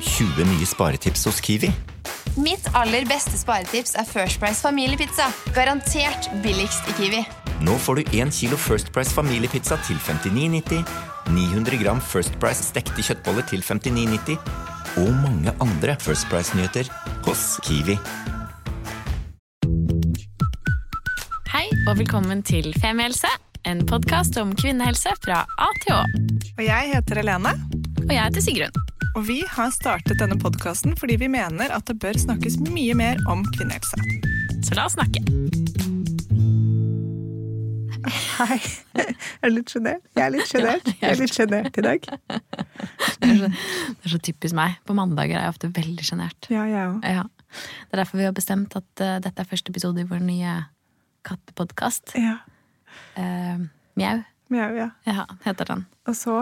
20 nye sparetips hos Kiwi. Mitt aller beste sparetips er First Price familiepizza. Garantert billigst i Kiwi. Nå får du 1 kilo First Price familiepizza til 59,90, 900 gram First Price stekte kjøttboller til 59,90 og mange andre First Price-nyheter hos Kiwi. Hei og velkommen til Femihelse, en podkast om kvinnehelse fra A til Å. Og jeg heter Helene, Og jeg heter Sigrun. og vi har startet denne podkasten fordi vi mener at det bør snakkes mye mer om kvinnehelse. Så la oss snakke. Hei. Er du litt sjenert? Jeg er litt sjenert. Jeg er litt sjenert i dag. Det er, så, det er så typisk meg. På mandager er jeg ofte veldig sjenert. Ja, jeg òg. Ja. Det er derfor vi har bestemt at uh, dette er første episode i vår nye kattepodkast. Ja. Uh, Mjau Mjau, ja. ja, heter den. Og så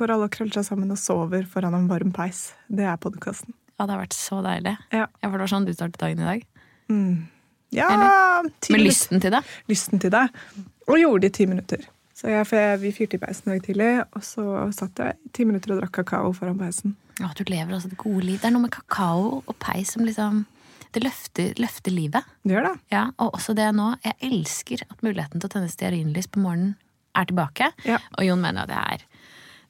går alle og krøller seg sammen og sover foran en varm peis. Det er podkasten. Ja, det har vært så deilig. Ja. Ja, for det var sånn du startet dagen i dag. Ja, ti Med lysten til det. lysten til det. Og gjorde det i ti minutter. Så jeg, jeg, Vi fyrte i peisen i dag tidlig, og så satt jeg i ti minutter og drakk kakao foran peisen. Ja, du lever altså et gode liv. Det er noe med kakao og peis som liksom Det løfter, løfter livet. Det gjør det. Ja, og også det nå. Jeg elsker at muligheten til å tenne stearinlys på morgenen er tilbake. Ja. Og Jon mener at det er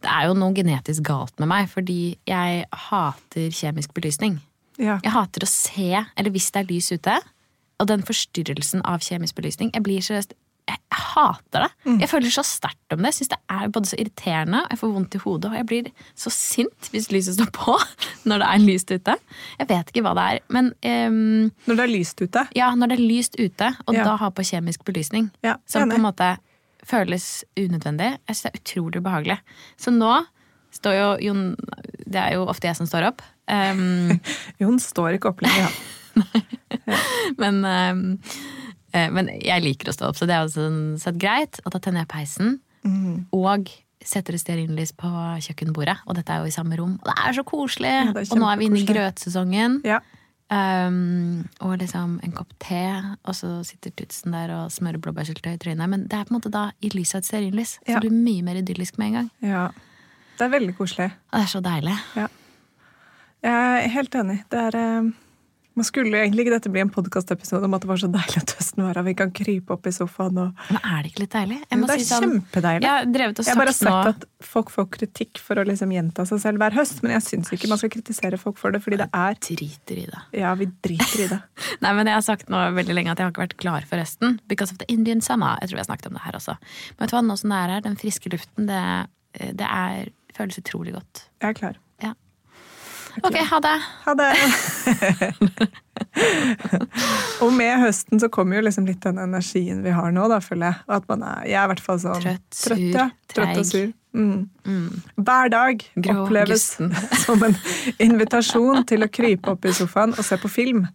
det er jo noe genetisk galt med meg, fordi jeg hater kjemisk belysning. Ja. Jeg hater å se, eller hvis det er lys ute, og den forstyrrelsen av kjemisk belysning. Jeg blir seriøst jeg hater det. Mm. Jeg føler så sterkt om det. Jeg synes det er både så irriterende, og jeg får vondt i hodet, og jeg blir så sint hvis lyset står på når det er lyst ute. Jeg vet ikke hva det er, men um, Når det er lyst ute. ja, når det er lyst ute, og Ja. da ha på kjemisk belysning, Ja, som på en måte føles unødvendig. Jeg synes det er utrolig behagelig. Så nå står jo Jon Det er jo ofte jeg som står opp. Um, Jon står ikke opp lenger. Ja. men, um, men jeg liker å stå opp, så det er jo sånn sett greit. Og da tenner jeg peisen, Mm. og setter et stearinlys på kjøkkenbordet. Og dette er jo i samme rom. Og det er så koselig! Ja, er og nå er vi inne i grøtsesongen. Ja. Um, og liksom en kopp te, og så sitter tutsen der og smører blåbærsyltetøy i trynet. Men det er på en måte da i lys av et stearinlys. Så Ja. det blir mye mer idyllisk med en gang. ja. Det er veldig koselig. Og det er så deilig. Ja. Jeg er helt enig. Det er eh, Man skulle egentlig ikke dette bli en podkastepisode om at det var så deilig at høsten var her. Vi kan krype opp i sofaen og Men er det ikke litt deilig? Jeg må Det er si sånn, kjempedeilig. Jeg har drevet og Jeg har bare sagt nå at folk får kritikk for å liksom gjenta seg selv hver høst, men jeg syns ikke man skal kritisere folk for det, fordi det er Driter i det. Ja, vi driter i det. Nei, men Jeg har sagt nå veldig lenge at jeg har ikke vært klar for høsten. Because of the Indian summer. Jeg tror vi har snakket om det her også. Men vet du hva, nå som det er her, den friske luften, det, det er, føles utrolig godt. Jeg er klar. Ok, ha det. Ha det! og med høsten så kommer jo liksom litt den energien vi har nå, da, føler jeg. Og at man er, jeg er i hvert fall sånn Trøtt, sur, ja. Trøtt og sur. Mm. Hver dag Grå, oppleves gusten. som en invitasjon til å krype opp i sofaen og se på film.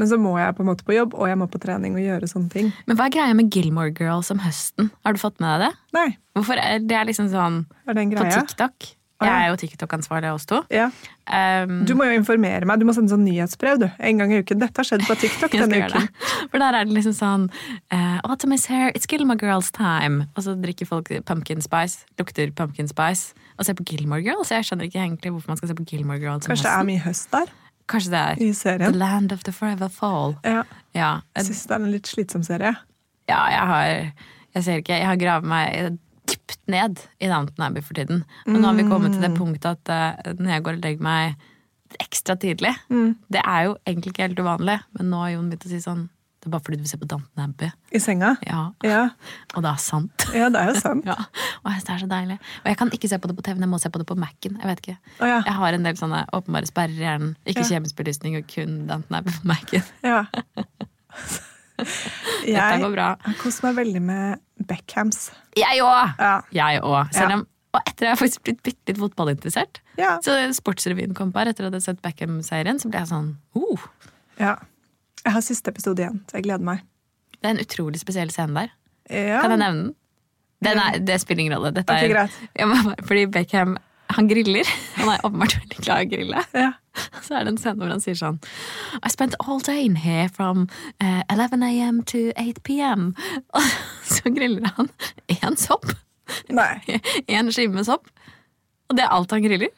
Men så må jeg på en måte på jobb, og jeg må på trening og gjøre sånne ting. Men hva er greia med Gilmore Girls om høsten? Har du fått med deg det? Nei, Hvorfor er det er liksom sånn er det en på? TikTok? Jeg er jo TikTok-ansvarlig av oss to. Ja. Um, Du må jo informere meg. Du må sende sånn nyhetsbrev du. en gang i uken. Dette har skjedd på TikTok denne uken. det. For der er det liksom sånn uh, Autumn is here, it's Gilmore Girls time. Og så drikker folk pumpkin spice, lukter pumpkin spice, og ser på Gilmore Girls. Jeg skjønner ikke egentlig hvorfor man skal se på Gilmore Girls Kanskje det er mye høst der Kanskje det er i serien. The. Land of the Forever Fall. Ja. Ja, Jeg syns det er en litt slitsom serie. ja jeg har Jeg ser ikke, jeg har gravet meg dypt ned i Downton Abbey for tiden. Og nå har vi kommet til det punktet at uh, når jeg går og legger meg ekstra tidlig Det er jo egentlig ikke helt uvanlig, men nå har Jon begynt å si sånn Det er bare fordi du vil se på Downton Abbey. I senga. Ja, Ja, Og det er sant. ja det er jo sant. Ja, og jeg det er så deilig. Og jeg kan ikke se på det på TV-en, jeg må se på det på Mac-en. Jeg vet ikke. Oh, ja. Jeg har en del sånne åpenbare sperrer i hjernen. Ikke kjemisk belysning og kun Downton Abbey på Mac-en. Ja. Dette Jeg går bra. har kost meg veldig med Beckhams. Jeg òg! Ja. Jeg òg. Selv Ja. om Og etter at jeg faktisk blitt bitte litt fotballinteressert. Ja. Så Sportsrevyen kom på her etter at jeg hadde sett Beckham-serien, så ble jeg sånn oh. ja. Jeg har siste episode igjen, så jeg gleder meg. Det er en utrolig spesiell scene der. Ja. Kan jeg nevne den? den er, det spiller ingen rolle. Dette er, greit. Ja, fordi Beckham han griller. Han er åpenbart veldig glad i å grille. Ja. Så er det en scene hvor han sier sånn I spent all day in here from uh, 11 am to 8 pm. Og så griller han én sopp. Nei. Én skive med sopp. Og det er alt han griller.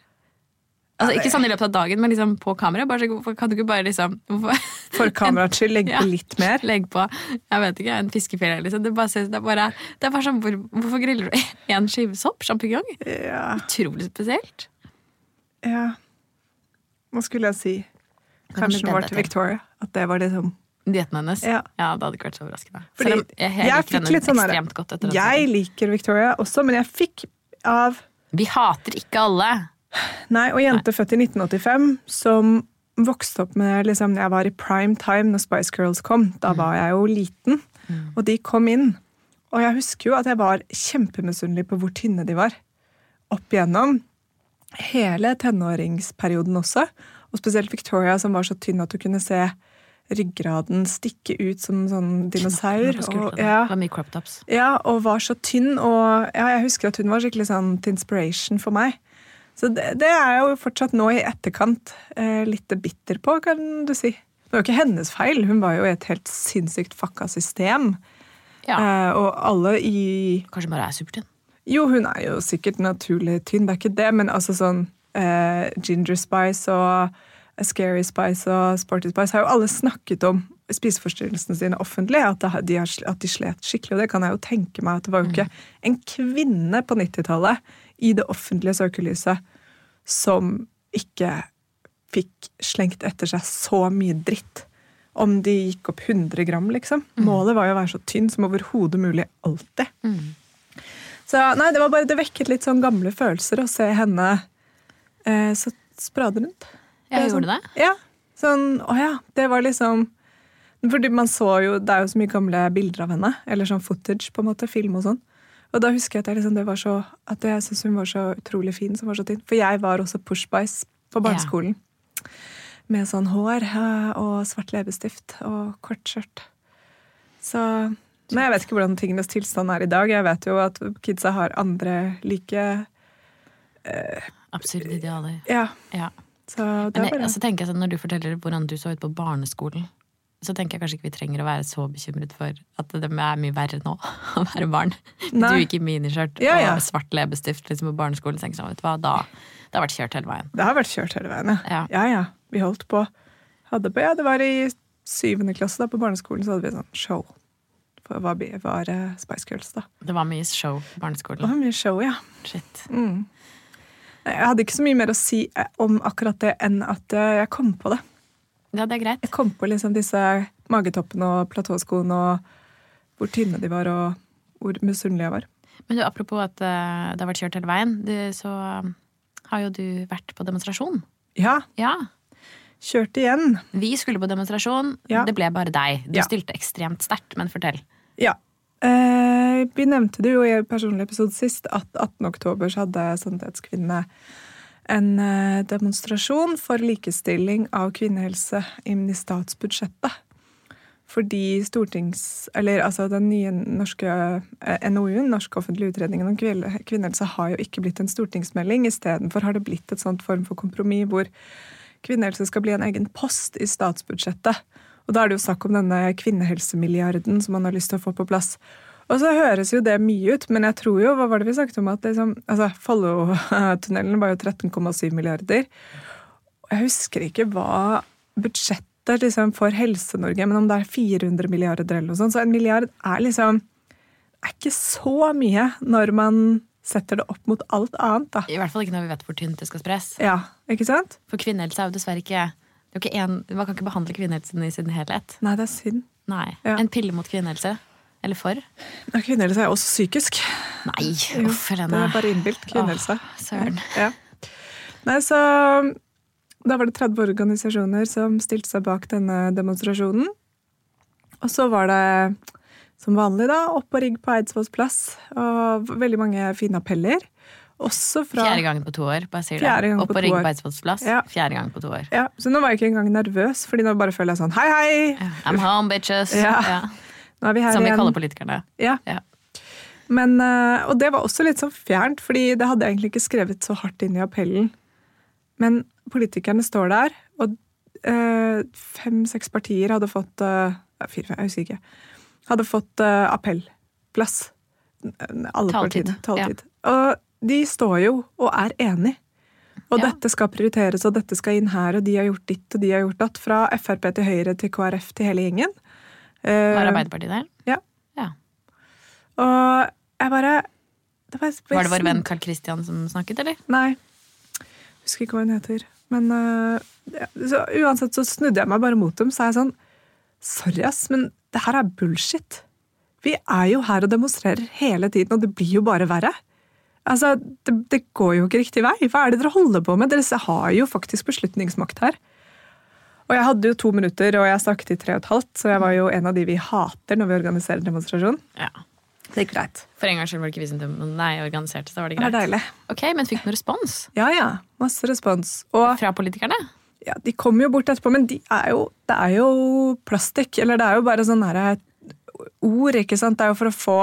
Altså, ikke sånn i løpet av dagen, men liksom på kamera. Bare, kan du ikke bare liksom For kameraets skyld, legg på Ja. litt mer. Legg på jeg vet ikke, en fiskefilet. Liksom. Det, bare, det, er bare, det er bare sånn, hvor, Hvorfor griller du én skive sopp? Sjampinjong? Ja, Utrolig spesielt. ja. Hva skulle jeg si? Kanskje det var til? Victoria. At det var liksom Dietten hennes? Ja. det hadde ikke vært så overraskende. Fordi jeg, jeg, jeg fikk litt sånn Jeg liker Victoria også, men jeg fikk av Vi hater ikke alle. Nei, og jente født i 1985 som vokste opp med liksom, Jeg var i prime time når Spice Girls kom. Da var jeg jo liten, og de kom inn. Og jeg husker jo at jeg var kjempemisunnelig på hvor tynne de var. Opp igjennom hele tenåringsperioden også. Og spesielt Victoria, som var så tynn at du kunne se ryggraden stikke ut som sånn dinosaur. Og, ja, ja, og var så tynn. Og ja, jeg husker at hun var skikkelig sånn til inspiration for meg. Så det, det er jeg jo fortsatt nå i etterkant eh, litt bitter på, kan du si. Det var jo ikke hennes feil. Hun var jo i et helt sinnssykt fucka system. Ja. Eh, og alle i Kanskje bare er supertynn. Jo, hun er jo sikkert naturlig tynn, det er ikke det, men altså sånn eh, Ginger Spice og Scary Spice og Sporty Spice har jo alle snakket om spiseforstyrrelsene sine offentlig, at, de har, at de slet skikkelig. Og det kan jeg jo tenke meg at det var jo ikke en kvinne på 90-tallet i det offentlige søkelyset som ikke fikk slengt etter seg så mye dritt. Om de gikk opp 100 gram, liksom. Målet var jo å være så tynn som overhodet mulig alltid. Så nei, det var bare, det vekket litt sånn gamle følelser å se henne eh, så sprade rundt. Ja, Det gjorde sånn, det? Ja. Sånn, å ja, det var liksom Fordi man så jo, det er jo så mye gamle bilder av henne. Eller sånn footage, på en måte, film og sånn. Og da husker jeg at jeg, liksom, det var så, at jeg syntes hun var så utrolig fin som var så tynn. For jeg var også pushbice på barneskolen. Med sånn hår og svart leppestift og kort skjørt. Så Men jeg vet ikke hvordan tingenes tilstand er i dag. Jeg vet jo at kidsa har andre like Absurde idealer. Ja. Ja. Så det Men er jeg, bare altså, tenker jeg sånn, når du forteller hvordan du så ut på barneskolen, så tenker jeg kanskje ikke vi trenger å være så bekymret for at det er mye verre nå å være barn. Nei. du gikk i miniskjørt Ja, ja. og svart leppestift liksom, på barneskolen, tenker sånn, vet du hva, da det har vært kjørt hele veien. Det har vært kjørt hele veien, Ja. ja. ja. Vi holdt på. Hadde på, ja, det var i syvende klasse da, på barneskolen, så hadde vi sånn show. For hva var eh, Spice Girls, da. Det var mye show på barneskolen. Det var mye show, ja. Shit. Jeg hadde ikke så mye mer å si eh, om akkurat det enn at eh, jeg kom på det. Ja, det er greit. Jeg kom på liksom disse magetoppene og platåskoene og hvor tynne de var, og hvor misunnelig jeg var. Men du, apropos at eh, det har vært kjørt hele veien, du, så um, har jo du vært på demonstrasjon. Ja, Ja. kjørt igjen. Vi skulle på demonstrasjon, Ja. det ble bare deg. Du Ja. stilte ekstremt sterkt, men fortell. Ja. Eh, vi nevnte det jo i personlig episode sist at 18. oktober så hadde Sannhetskvinnene en eh, demonstrasjon for likestilling av kvinnehelse inn i statsbudsjettet. Fordi stortings... Eller altså den nye norske eh, NOU-en, Norsk offentlig utredning om kvinnehelse, har jo ikke blitt en stortingsmelding. Istedenfor har det blitt et sånt form for kompromiss hvor kvinnehelse skal bli en egen post i statsbudsjettet. Og da er det jo snakk om denne kvinnehelsemilliarden som man har lyst til å få på plass. Og så høres jo det mye ut, men jeg tror jo, hva var det vi snakket om, at liksom, altså, Follo-tunnelen var jo 13,7 milliarder. Jeg husker ikke hva budsjettet liksom, for Helse-Norge, men om det er 400 milliarder eller noe sånt. Så en milliard er liksom er ikke så mye når man setter det opp mot alt annet, da. I hvert fall ikke når vi vet hvor tynt det skal spres. Ja, ikke sant? For kvinnehelse er jo dessverre ikke, det er ikke en, Man kan ikke behandle kvinnehelsen i sin helhet. Nei, det er synd. Nei. Ja. En pille mot kvinnehelse. Eller for. Kvinnehelse er også psykisk. Nei, uff, Det er bare innbilt kvinnehelse. Søren. Ja. Nei, så Da var det 30 organisasjoner som stilte seg bak denne demonstrasjonen. Og så var det som vanlig, da, opp og rigg på Eidsvolls plass. Og veldig mange fine appeller. Også fra Fjerde gangen på to år. bare sier Fjerde det. Opp på og rigg på Eidsvolls plass. Ja. Fjerde gang på to år. Ja, Så nå var jeg ikke engang nervøs, Fordi nå bare føler jeg sånn Hei, hei! I'm home, bitches. Ja. Ja. Som vi igjen. kaller politikerne. Ja. Ja. Men, eh, og det var også litt sånn fjernt, fordi det hadde jeg egentlig ikke skrevet så hardt inn i appellen. Men politikerne står der, og eh, fem-seks partier hadde fått eh, fire, jeg husker ikke, hadde fått eh, appellplass. Alle Taltid. partiene. Taletid. Og de står jo og er enig. Og Ja. dette skal prioriteres, og dette skal inn her, og de har gjort ditt, og de har gjort datt. Fra Frp til Høyre til KrF til hele gjengen. Eh, Var Arbeiderpartiet der? Ja. Ja. Og jeg bare det var, Var det vår venn Carl Christian som snakket, eller? Nei. Husker ikke hva hun heter. Men eh, ja, så uansett så snudde jeg meg bare mot dem, så er jeg sånn Sorry, ass, men det her er bullshit. Vi er jo her og demonstrerer hele tiden, og det blir jo bare verre. Altså, det, det går jo ikke riktig vei. Hva er det dere holder på med? Dere har jo faktisk beslutningsmakt her. Og jeg hadde jo to minutter, og jeg snakket i tre og et halvt, så jeg var jo en av de vi hater når vi organiserer demonstrasjon. Ja. Det gikk greit. For en gangs skyld var det ikke vi som dem- nei, organiserte, så var det greit. Det var deilig. Ok, Men fikk du noe respons Ja, ja. Masse respons. Og fra politikerne? ja, de kommer jo bort etterpå, men de er jo, det er jo plastikk. Eller det er jo bare sånne her ord, ikke sant. Det er jo for å få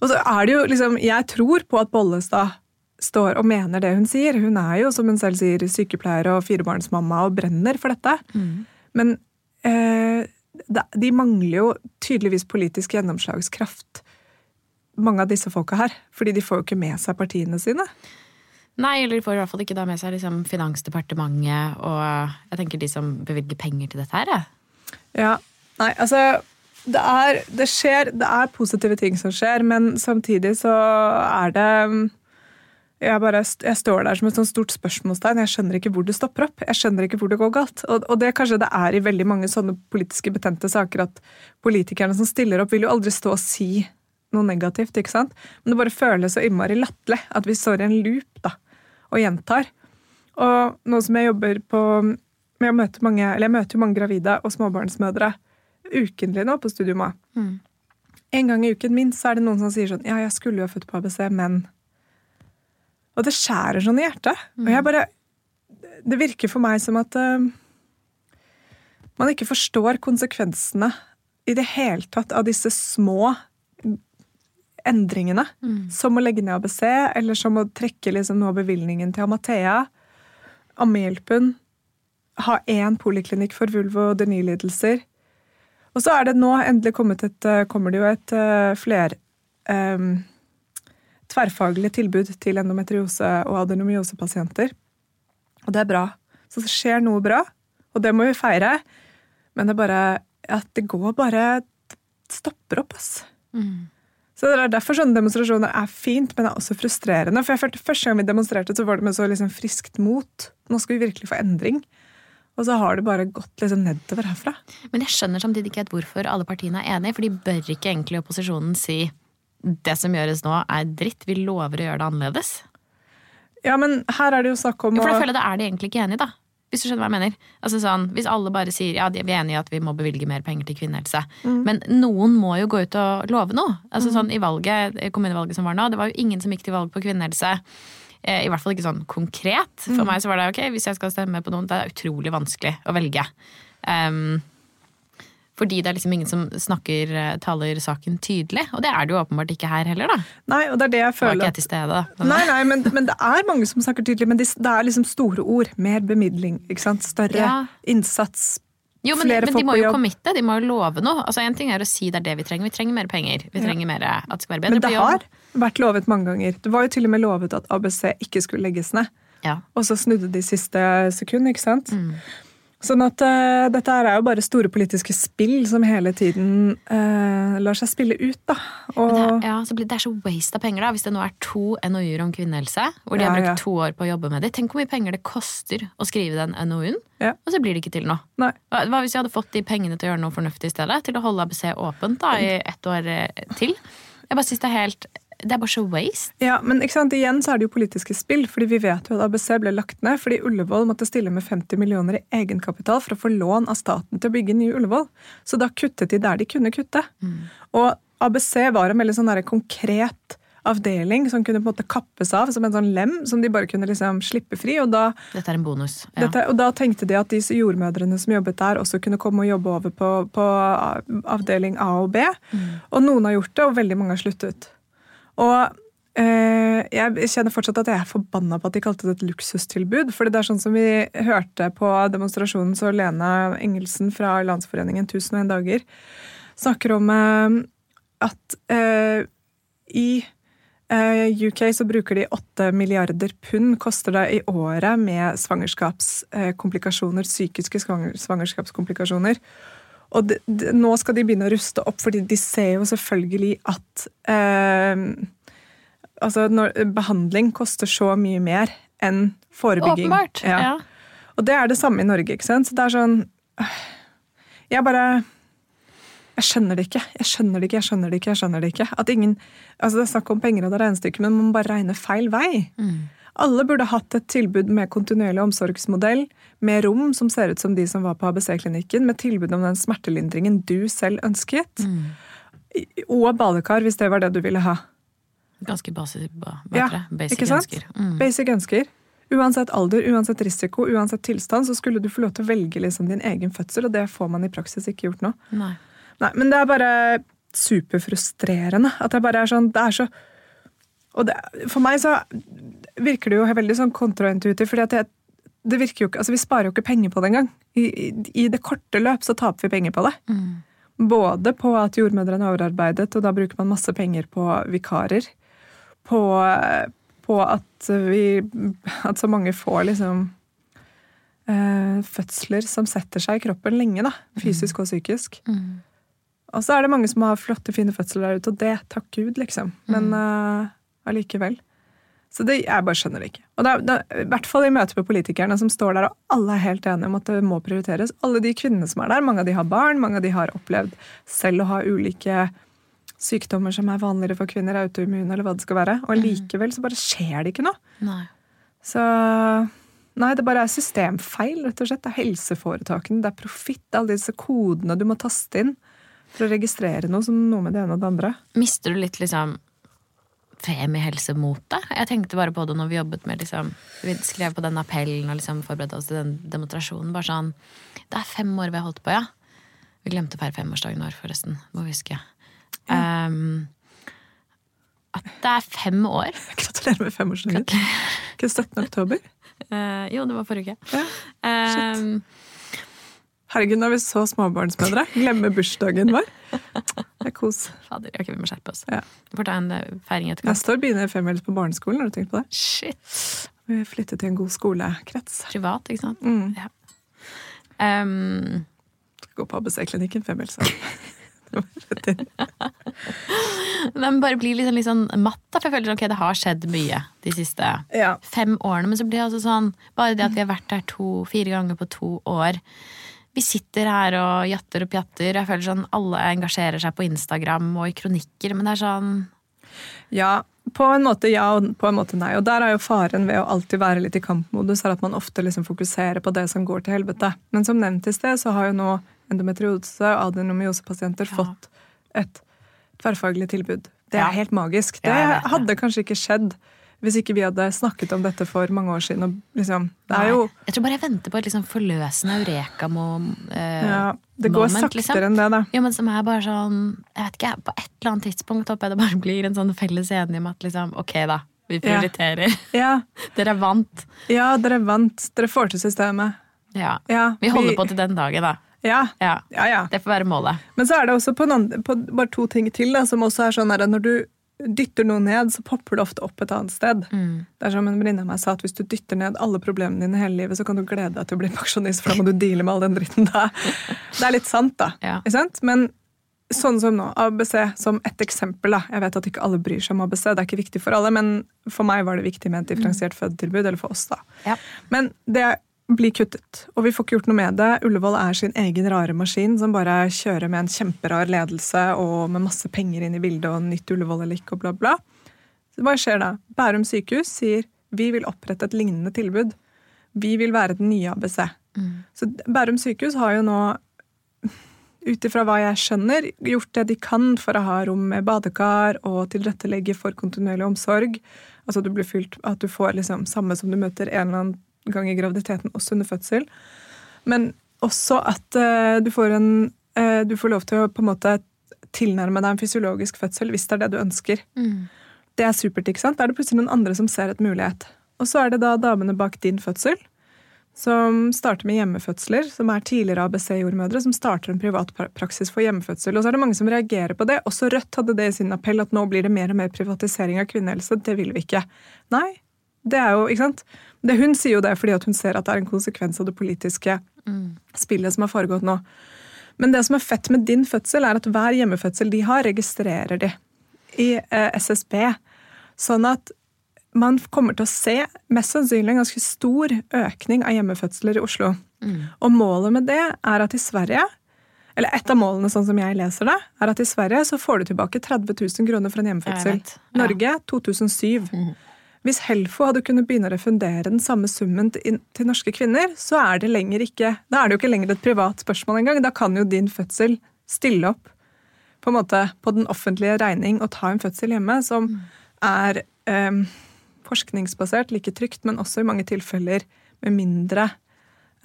Og så er det jo liksom Jeg tror på at Bollestad står og mener det hun sier. Hun er jo, som hun selv sier, sykepleier og firebarnsmamma og brenner for dette. Men eh, de mangler jo tydeligvis politisk gjennomslagskraft, mange av disse folka her. Fordi de får jo ikke med seg partiene sine. Nei, eller de får i hvert fall ikke da med seg liksom Finansdepartementet og jeg tenker de som bevilger penger til dette her. jeg. Ja, nei, altså det er, det skjer, det er positive ting som skjer, men samtidig så er det jeg, bare, jeg står der som et sånt stort spørsmålstegn. Jeg skjønner ikke hvor det stopper opp. Jeg skjønner ikke hvor det går galt. Og, og det kanskje det er i veldig mange sånne politiske betente saker at politikerne som stiller opp, vil jo aldri stå og si noe negativt. ikke sant? Men det bare føles så innmari latterlig at vi står i en loop da, og gjentar. Og nå som jeg jobber på med å møte mange, eller Jeg møter jo mange gravide og småbarnsmødre ukentlig nå på Studio Mm. En gang i uken minst så er det noen som sier sånn Ja, jeg skulle jo ha født på ABC, men Og det skjærer sånn i hjertet. Og jeg bare Det virker for meg som at uh, man ikke forstår konsekvensene i det hele tatt av disse små endringene. Som å legge ned ABC, eller som å trekke liksom av bevilgningen til Amathea. Ammehjelpen. Ha én poliklinikk for vulvo- og denilidelser. Og så er det nå endelig kommet et, eh, kommer det jo et eh, fler em, tverrfaglig tilbud til endometriose- og adenomyosepasienter. Og det er bra. Så det skjer noe bra, og det må vi feire. Men det er bare at det går bare stopper opp, ass. Så det er derfor sånne demonstrasjoner er fint, men det er også frustrerende. For jeg følte Første gang vi demonstrerte, så var det med så liksom friskt mot. Nå skal vi virkelig få endring. Og så har det bare gått liksom nedover herfra. Men jeg skjønner samtidig ikke helt hvorfor alle partiene er enige, for de bør ikke egentlig opposisjonen si det som gjøres nå er dritt, vi lover å gjøre det annerledes. Ja, men her er det jo snakk om å for da føler jeg da er de egentlig ikke enige, da. Hvis du skjønner hva jeg mener. Altså sånn, Hvis alle bare sier ja, vi er enige i at vi må bevilge mer penger til kvinnehelse, men noen må jo gå ut og love noe. Altså sånn I valget, kommunevalget som var nå, det var jo ingen som gikk til valg på kvinnehelse. Eh, I hvert fall ikke sånn konkret. For meg så var det ok, hvis jeg skal stemme på noen, det er utrolig vanskelig å velge. Um, fordi det er liksom ingen som snakker, eh, taler saken tydelig. Og det er det jo åpenbart ikke her heller, da. Nei, og det er det jeg føler. var ikke jeg til stede, da. Nei, nei, men, men det er mange som snakker tydelig, men det er liksom store ord. Mer bemidling, ikke sant? Større Ja. innsats. Jo, men, men de må jo jobb. committe, de må jo love noe. Altså En ting er å si det er det vi trenger, vi trenger mer penger. Vi trenger mer at det skal være bedre Men det har vært lovet mange ganger. Det var jo til og med lovet at ABC ikke skulle legges ned. Ja. Og så snudde de siste sekund, ikke sant? Mm. Sånn at uh, dette er jo bare store politiske spill som hele tiden uh, lar seg spille ut, da. Og det, er, ja, så blir det er så waste av penger, da. Hvis det nå er to NOU-er om kvinnehelse, hvor de Ja, har brukt ja. to år på å jobbe med det. Tenk hvor mye penger det koster å skrive den NOU-en, og så blir det ikke til noe. Hva hva hvis vi hadde fått de pengene til å gjøre noe fornuftig i stedet? Til å holde ABC åpent da, i ett år eh, til? Jeg bare synes Det er helt Det er bare så waste. Ja, men ikke sant? igjen så er det jo politiske spill, fordi vi vet jo at ABC ble lagt ned fordi Ullevål måtte stille med 50 millioner i egenkapital for å få lån av staten til å bygge ny Ullevål. Så da kuttet de der de kunne kutte. Og ABC var en veldig sånn der konkret avdeling som kunne på en måte kappes av som en sånn lem som de bare kunne liksom slippe fri. Og da, Dette er en bonus. Ja. dette, og da tenkte de at disse jordmødrene som jobbet der, også kunne komme og jobbe over på, på avdeling A og B. Og noen har gjort det, og veldig mange har sluttet. Og eh, jeg kjenner fortsatt at jeg er forbanna på at de kalte det et luksustilbud. For det er sånn som vi hørte på demonstrasjonen, så Lena Engelsen fra Landsforeningen 1001 dager snakker om eh, at eh, i UK så bruker de 8 milliarder pund, koster det i året med svangerskapskomplikasjoner, psykiske svangerskapskomplikasjoner. Og de, de, nå skal de begynne å ruste opp, fordi de ser jo selvfølgelig at eh, altså når, Behandling koster så mye mer enn forebygging. Åpenbart. Ja. Og det er det samme i Norge. ikke sant? Så det er sånn Jeg bare Jeg skjønner det ikke. Jeg skjønner det ikke, jeg skjønner det ikke. jeg skjønner Det ikke. At ingen, altså det er snakk om penger og det er regnestykke, men man bare regner feil vei. Alle burde hatt et tilbud med kontinuerlig omsorgsmodell, med rom som ser ut som de som var på ABC-klinikken, med tilbud om den smertelindringen du selv ønsket. Mm. Og badekar, hvis det var det du ville ha. Ganske basis, ba, Ja, basic ønsker. Mm. Basic ønsker. Uansett alder, uansett risiko, uansett tilstand, så skulle du få lov til å velge liksom din egen fødsel, og det får man i praksis ikke gjort nå. Nei. Nei, men det er bare superfrustrerende. At det bare er sånn Det er så Og det, for meg så virker det jo veldig sånn kontraintuitivt, fordi at jeg, det virker jo ikke Altså, vi sparer jo ikke penger på det engang. I, i, I det korte løp så taper vi penger på det. Både på at jordmødrene er overarbeidet, og da bruker man masse penger på vikarer. På, på at vi At så mange får liksom eh, fødsler som setter seg i kroppen lenge, da. Fysisk og psykisk. Og så er det mange som har flotte, fine fødsler der ute, og det, takk Gud, liksom. Men eh, allikevel. Så det, jeg bare skjønner det ikke. Og det det I hvert fall i møte med politikerne som står der, og alle er helt enige om at det må prioriteres. Alle de kvinnene som er der, mange av de har barn, mange av de har opplevd selv å ha ulike sykdommer som er vanligere for kvinner, autoimmune eller hva det skal være. Og likevel så bare skjer det ikke noe. Nei. Så Nei, det bare er systemfeil, rett og slett. Det er helseforetakene, det er profitt, det er alle disse kodene du må taste inn for å registrere noe som noe med det ene og det andre. Mister du litt liksom femihelse-motet? Jeg tenkte bare på det når vi jobbet med liksom Vi skrev på den appellen og liksom forberedte oss til den demonstrasjonen. Bare sånn Det er fem år vi har holdt på, ja. Vi glemte å feire femårsdagen vår, forresten. Må vi huske. Um, at det er fem år. Gratulerer med femårsdagen. Ikke 17. oktober? Uh, jo, det var forrige uke. Ja. Um, Herregud, nå er vi så småbarnsmødre. Glemmer bursdagen vår. Det er kos. fader, okay, vi må skjerpe oss. Ja. Vi får ta en eh, feiring etterpå. Neste år begynner femmils på barneskolen. Har du tenkt på det? Shit. Vi flytter til en god skolekrets. Privat, ikke sant? Mm. Ja. Um, Skal gå på ABC-klinikken, femmils. Men bare blir sånn, litt sånn matt, da, for jeg føler ok, det har skjedd mye de siste Ja. fem årene. Men så blir det altså sånn Bare det at vi har vært der to, fire ganger på to år. Vi sitter her og jatter og pjatter. Jeg føler sånn Alle engasjerer seg på Instagram og i kronikker, men det er sånn Ja, på en måte ja, og på en måte nei. Og der er jo faren ved å alltid være litt i kampmodus, er at man ofte liksom fokuserer på det som går til helvete. Men som nevnt i sted, så har jo nå endometriose og adenomyosepasienter Ja. fått et tverrfaglig tilbud. Det er Ja. helt magisk. Det Ja, det. hadde kanskje ikke skjedd hvis ikke vi hadde snakket om dette for mange år siden. Og liksom, det er jo Jeg tror bare jeg venter på et liksom forløsende eureka eh, ja, Det går moment, saktere liksom. enn det, da. Jo, men som er bare sånn Jeg vet ikke, på et eller annet tidspunkt håper jeg det bare blir en sånn felles enighet om at liksom, ok da, vi prioriterer. Ja, Dere er vant. ja, dere er vant. Dere får til systemet. Ja. Ja, Vi holder på til den dagen, da. Ja, Ja. ja. Det får være målet. Men så er det også på, en på bare to ting til, da, som også er sånn at når du dytter noe ned, så popper det ofte opp et annet sted. Mm. Det er som en venninne av meg sa, at hvis du dytter ned alle problemene dine hele livet, så kan du glede deg til å bli pensjonist, for da må du deale med all den dritten da. Det er litt sant, da. Ja. Ikke sant? Men sånn som nå, ABC som et eksempel. da. Jeg vet at ikke alle bryr seg om ABC, det er ikke viktig for alle, men for meg var det viktig med et differensiert fødetilbud, eller for oss, da. Ja. Men det blir kuttet, og vi får ikke gjort noe med det. Ullevål er sin egen rare maskin som bare kjører med en kjemperar ledelse og med masse penger inn i bildet og nytt Ullevål eller ikke og bla, bla. Så hva skjer da? Bærum sykehus sier vi vil opprette et lignende tilbud. Vi vil være den nye ABC. Så Bærum sykehus har jo nå, ut ifra hva jeg skjønner, gjort det de kan for å ha rom med badekar og tilrettelegge for kontinuerlig omsorg. Altså du blir fylt, At du får liksom samme som du møter en eller annen gang i graviditeten, også under fødsel. Men også at uh, du, får en, uh, du får lov til å på en måte tilnærme deg en fysiologisk fødsel hvis det er det du ønsker. Det er supert, ikke sant? Da er det plutselig noen andre som ser et mulighet. Og så er det da damene bak din fødsel som starter med hjemmefødsler, som er tidligere ABC-jordmødre, som starter en privat praksis for hjemmefødsel. Og så er det mange som reagerer på det. Også Rødt hadde det i sin appell at nå blir det mer og mer privatisering av kvinnehelse. Det vil vi ikke. Nei, det er jo, ikke sant? Det, hun sier jo det fordi at hun ser at det er en konsekvens av det politiske spillet som har foregått nå. Men det som er fett med din fødsel, er at hver hjemmefødsel de har, registrerer de i eh, SSB. Sånn at man kommer til å se mest sannsynlig en ganske stor økning av hjemmefødsler i Oslo. Og målet med det er at i Sverige eller et av målene sånn som jeg leser det, er at i Sverige så får du tilbake 30 000 kroner for en hjemmefødsel. Ja. Norge 2007. Hvis Helfo hadde kunnet begynne å refundere den samme summen til, til norske kvinner, så er det ikke Da er det jo ikke lenger et privat spørsmål engang. Da kan jo din fødsel stille opp på måte på den offentlige regning og ta en fødsel hjemme, som er eh, forskningsbasert, like trygt, men også i mange tilfeller med mindre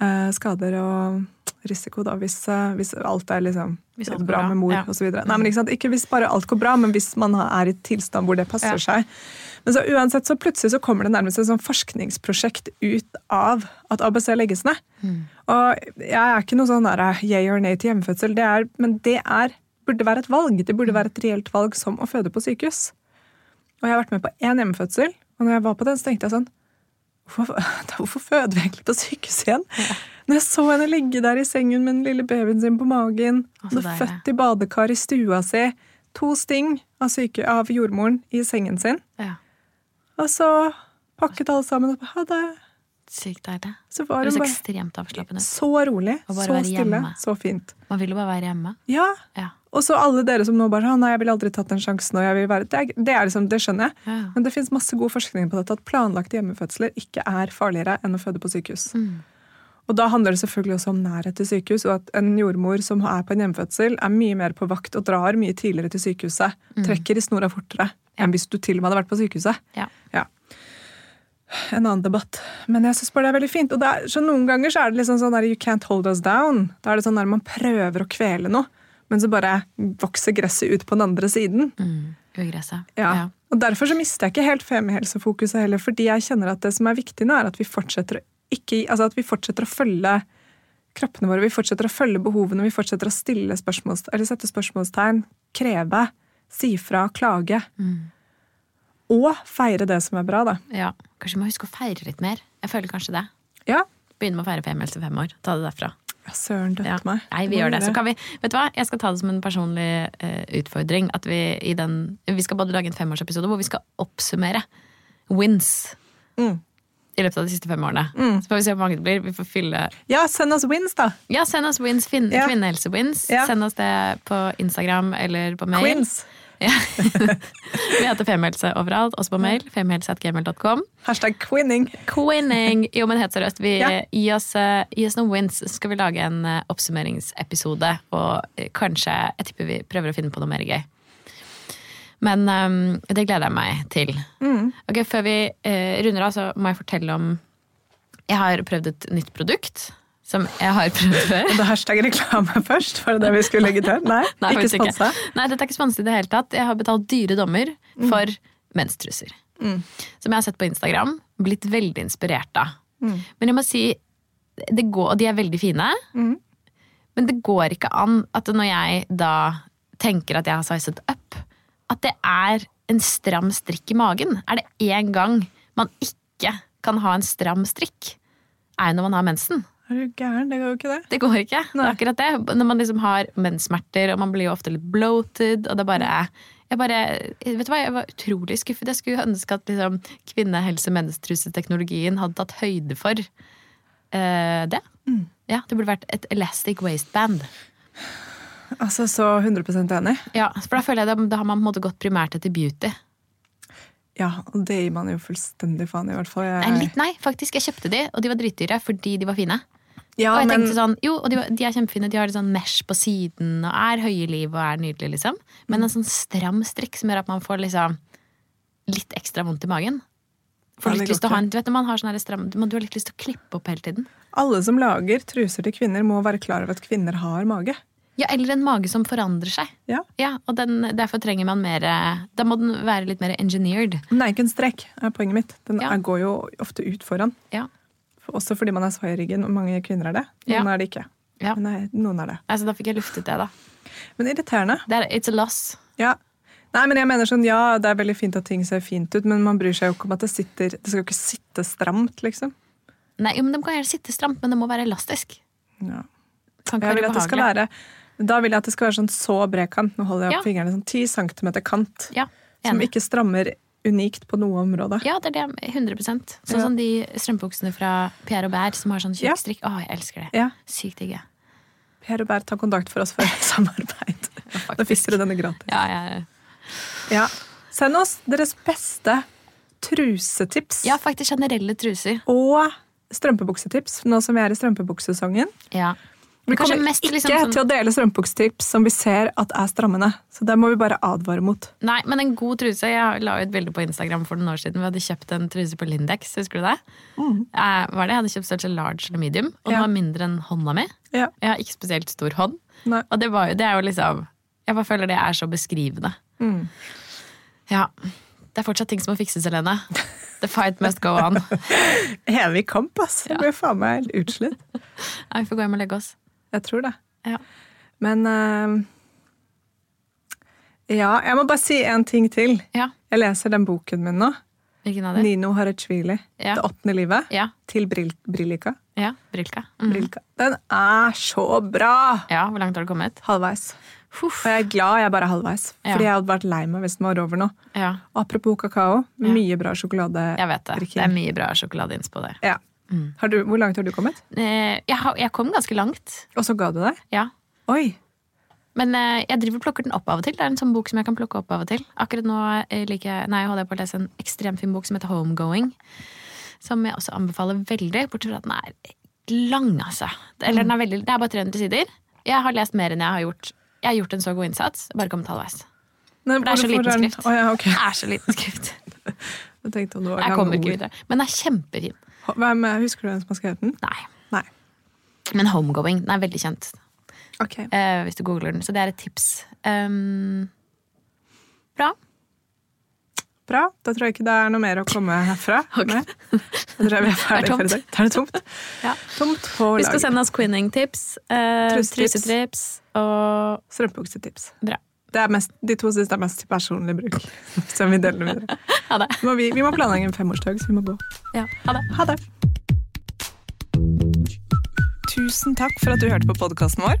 eh, skader og risiko, da, hvis, eh, hvis alt er liksom Hvis alt bra bra, med mor ja. så videre. Ikke, ikke hvis bare alt går bra, men hvis man er i tilstand hvor det passer Ja. seg. Men så uansett så plutselig så kommer det nærmest et sånn forskningsprosjekt ut av at ABC legges ned. Mm. Og jeg er ikke noe sånn der yay or nay til hjemmefødsel, det er, men det er, burde være et valg. Det burde være et reelt valg som å føde på sykehus. Og jeg har vært med på én hjemmefødsel, og når jeg var på den, så tenkte jeg sånn Hvorfor, hvorfor føder vi egentlig på sykehus igjen? Når jeg så henne ligge der i sengen med den lille babyen sin på magen, altså, så og født i badekar i stua si, to sting av, syke, av jordmoren i sengen sin, Ja. Og så pakket alle sammen opp. Ha det. Sykt deilig. Så Det var høres hun bare ekstremt avslappende så rolig, så stille, så fint. Man vil jo bare være hjemme. Ja, Ja. Og så alle dere som nå bare Nei, jeg ville aldri tatt den sjansen. Og jeg vil være, det, er, det, er liksom, det skjønner jeg. Ja. Men det fins masse god forskning på dette at planlagte hjemmefødsler ikke er farligere enn å føde på sykehus. Mm. Og da handler det selvfølgelig også om nærhet til sykehus, og at en jordmor som er på en hjemmefødsel, er mye mer på vakt og drar mye tidligere til sykehuset. Trekker i snora fortere enn hvis du til og med hadde vært på sykehuset. Mm. Ja. Ja. En annen debatt. Men jeg syns bare det er veldig fint. Og er, så noen ganger så er det liksom sånn der you can't hold us down. Da er det sånn der man prøver å kvele noe, men så bare vokser gresset ut på den andre siden. Mm. Ugresset. Ja. Og Derfor så mister jeg ikke helt femihelsefokuset heller, fordi jeg kjenner at det som er viktig nå, er at vi fortsetter å, ikke, altså at vi fortsetter å følge kroppene våre, vi fortsetter å følge behovene, vi fortsetter å stille spørsmål, eller sette spørsmålstegn, kreve, si fra, klage. Og feire det som er bra, da. Ja. Kanskje vi må huske å feire litt mer. Jeg føler kanskje det. Ja, Begynne med å feire femmelse fem år. Ta det derfra. ja søren døtte Ja. meg. Nei, vi gjør det. Så kan vi, vet du hva? Jeg skal ta det som en personlig uh, utfordring. At vi i den Vi skal både lage en femårsepisode hvor vi skal oppsummere wins Mm. I løpet av de siste fem årene. Så får vi se hvor mange det blir. Vi får fylle Ja, send oss wins, da. Ja, send oss wins, fin Ja. kvinnehelse-wins. Ja. Send oss det på Instagram eller på mail. Queens. Ja. vi heter Femihelse overalt, også på mail. Femihelse.gmail.com. Hashtag quinning. Quinning! Jo, men helt seriøst, vi, Ja. gi, oss, eh, gi oss noen wins, så skal vi lage en eh, oppsummeringsepisode. Og eh, kanskje Jeg tipper vi prøver å finne på noe mer gøy. Men um, det gleder jeg meg til. Mm. Ok, Før vi uh, runder av, så må jeg fortelle om Jeg har prøvd et nytt produkt. Som jeg har prøvd før. Og det hashtag reklame først, var det det vi skulle legge til? Nei, Nei, ikke sponsa. Nei, dette er ikke sponset i det hele tatt. Jeg har betalt dyre dommer for menstruser. Mm. Som jeg har sett på Instagram. Blitt veldig inspirert av. Mm. Men jeg må si, det går, og de er veldig fine. Mm. Men det går ikke an at når jeg da tenker at jeg har sizet up, at det er en stram strikk i magen. Er det én gang man ikke kan ha en stram strikk, er når man har mensen. Er du gæren? Det går jo ikke det. Det går ikke. Det er akkurat det. Når man liksom har menssmerter, og man blir jo ofte litt bloated, og det bare jeg bare, vet du hva, jeg var utrolig skuffet. Jeg skulle ønske at liksom, kvinnehelse-menstruseteknologien hadde tatt høyde for uh, det. Ja, Det burde vært et elastic waistband. Altså, så 100% enig. Ja, for Da føler jeg det, da har man på en måte gått primært etter beauty. Ja, og det gir man jo fullstendig faen i, hvert fall. Jeg, Nei, litt nei, faktisk. Jeg kjøpte de, og de var dritdyre fordi de var fine. ja, og jeg men, tenkte sånn, jo, og de, var, de er kjempefine, de har litt sånn mesh på siden og er høye i liv og er nydelige, liksom. Men en sånn stram strikk som gjør at man får liksom litt ekstra vondt i magen. Får Ja, litt lyst til å ha en, du vet man har sånn stram, du har litt lyst til å klippe opp hele tiden. alle som lager truser til kvinner, må være klar over at kvinner har mage. Ja, eller en mage som forandrer seg. Ja. Ja, og den, derfor trenger man mer Da må den være litt mer engineered. Den er ikke en strekk, er poenget mitt. Den Ja. går jo ofte ut foran. Ja. Også fordi man er svai i ryggen, og mange kvinner er det. Noen er det ikke. Ja. Men noen er det. Altså, da fikk jeg luftet det, da. Men irriterende. Det er, it's a loss. Ja. Nei, men jeg mener sånn, ja, det er veldig fint at ting ser fint ut, men man bryr seg jo ikke om at det sitter Det skal jo ikke sitte stramt, liksom. Nei, jo, men De kan gjerne sitte stramt, men det må være elastisk. Ja. Ikke Jeg vil at det skal være Da vil jeg at det skal være sånn så bred kant. Nå holder jeg opp Ja. fingrene sånn 10 cm kant. Ja, Som ikke strammer unikt på noe område. Ja, det er det. 100% Sånn som de strømpebuksene fra Pierre Bær som har sånn tjukk strikk. Å, jeg elsker det. Ja. Sykt digg. Per og Bær, ta kontakt for oss for samarbeid. Da fikk dere denne gratis. Ja, ja, Ja. Send oss deres beste trusetips. ja, faktisk generelle truser. Og strømpebuksetips, nå som vi er i strømpebuksesesongen. Ja. Vi kommer mest ikke liksom sånn- til å dele strømpebuksetips som vi ser at er strammende. Så det må vi bare advare mot. Nei, men en god truse. Jeg la ut bilde på Instagram for noen år siden. Vi hadde kjøpt en truse på Lindex. Husker du det? Eh, var det? Jeg hadde kjøpt størrelse large eller medium, og den Mm. Var mindre enn hånda mi. Ja. Jeg har ikke spesielt stor hånd. Nei. Og det, var jo, det er jo liksom Jeg bare føler det er så beskrivende. Mm. Ja. Det er fortsatt ting som må fikses, Helene. The fight must go on. Evig kamp, ass. Jeg Ja. blir faen meg helt utslitt. Nei, vi får gå hjem og legge oss. Jeg tror det. Ja. Men uh, Ja, jeg må bare si en ting til. ja. Jeg leser den boken min nå. Hvilken av dem? Nino Harachvili. Ja. Det åttende livet. Ja. Til Bril Brilika. ja. Brilka. Mm. Brilka. Den er så bra! Ja, hvor langt har du kommet? Halvveis. Uff. Og jeg er glad jeg bare er halvveis. Ja. Fordi jeg hadde vært lei meg hvis den var over nå. Ja, apropos kakao, mye bra sjokolade. jeg vet det. Det er mye bra sjokolade innspå der. Ja. Har du, hvor langt har du kommet? Eh, Jeg, har, jeg kom ganske langt, Og så ga du deg? ja. Oi! Men eh, jeg driver og plukker den opp av og til. Det er en sånn bok som jeg kan plukke opp av og til. Akkurat nå eh, liker jeg, nei, holder jeg på å lese en ekstremt fin bok som heter Homegoing. Som jeg også anbefaler veldig, bortsett fra at den er lang, altså. Eller den er veldig, det er bare 300 sider. Jeg har lest mer enn jeg har gjort. Jeg har gjort en så god innsats, bare kommet halvveis. Nei, det er så liten skrift. Oh, ja, okay. Det er så liten skrift. Jeg Jeg kommer ikke videre. Men den er kjempefin. Hvem, er- husker du hvem som har skrevet den? Nei. Nei. Men Homegoing, den er veldig kjent. Ok. eh, hvis du googler den. Så det er et tips. Um, bra. Bra. Da tror jeg ikke det er noe mer å komme herfra. okay. med. Da tror jeg vi er ferdige for i dag. Da er det tomt. Ja. Tomt Husk å sende oss quinning-tips, uh, trusetips og Strømpebuksetips. Bra. Det er mest, de to siste er mest til personlig bruk. Som vi deler videre. Ha det. Må vi, vi må planlegge en femårsdag, så vi må gå. Ja, ha det. Ha det. Tusen takk for at du hørte på podkasten vår.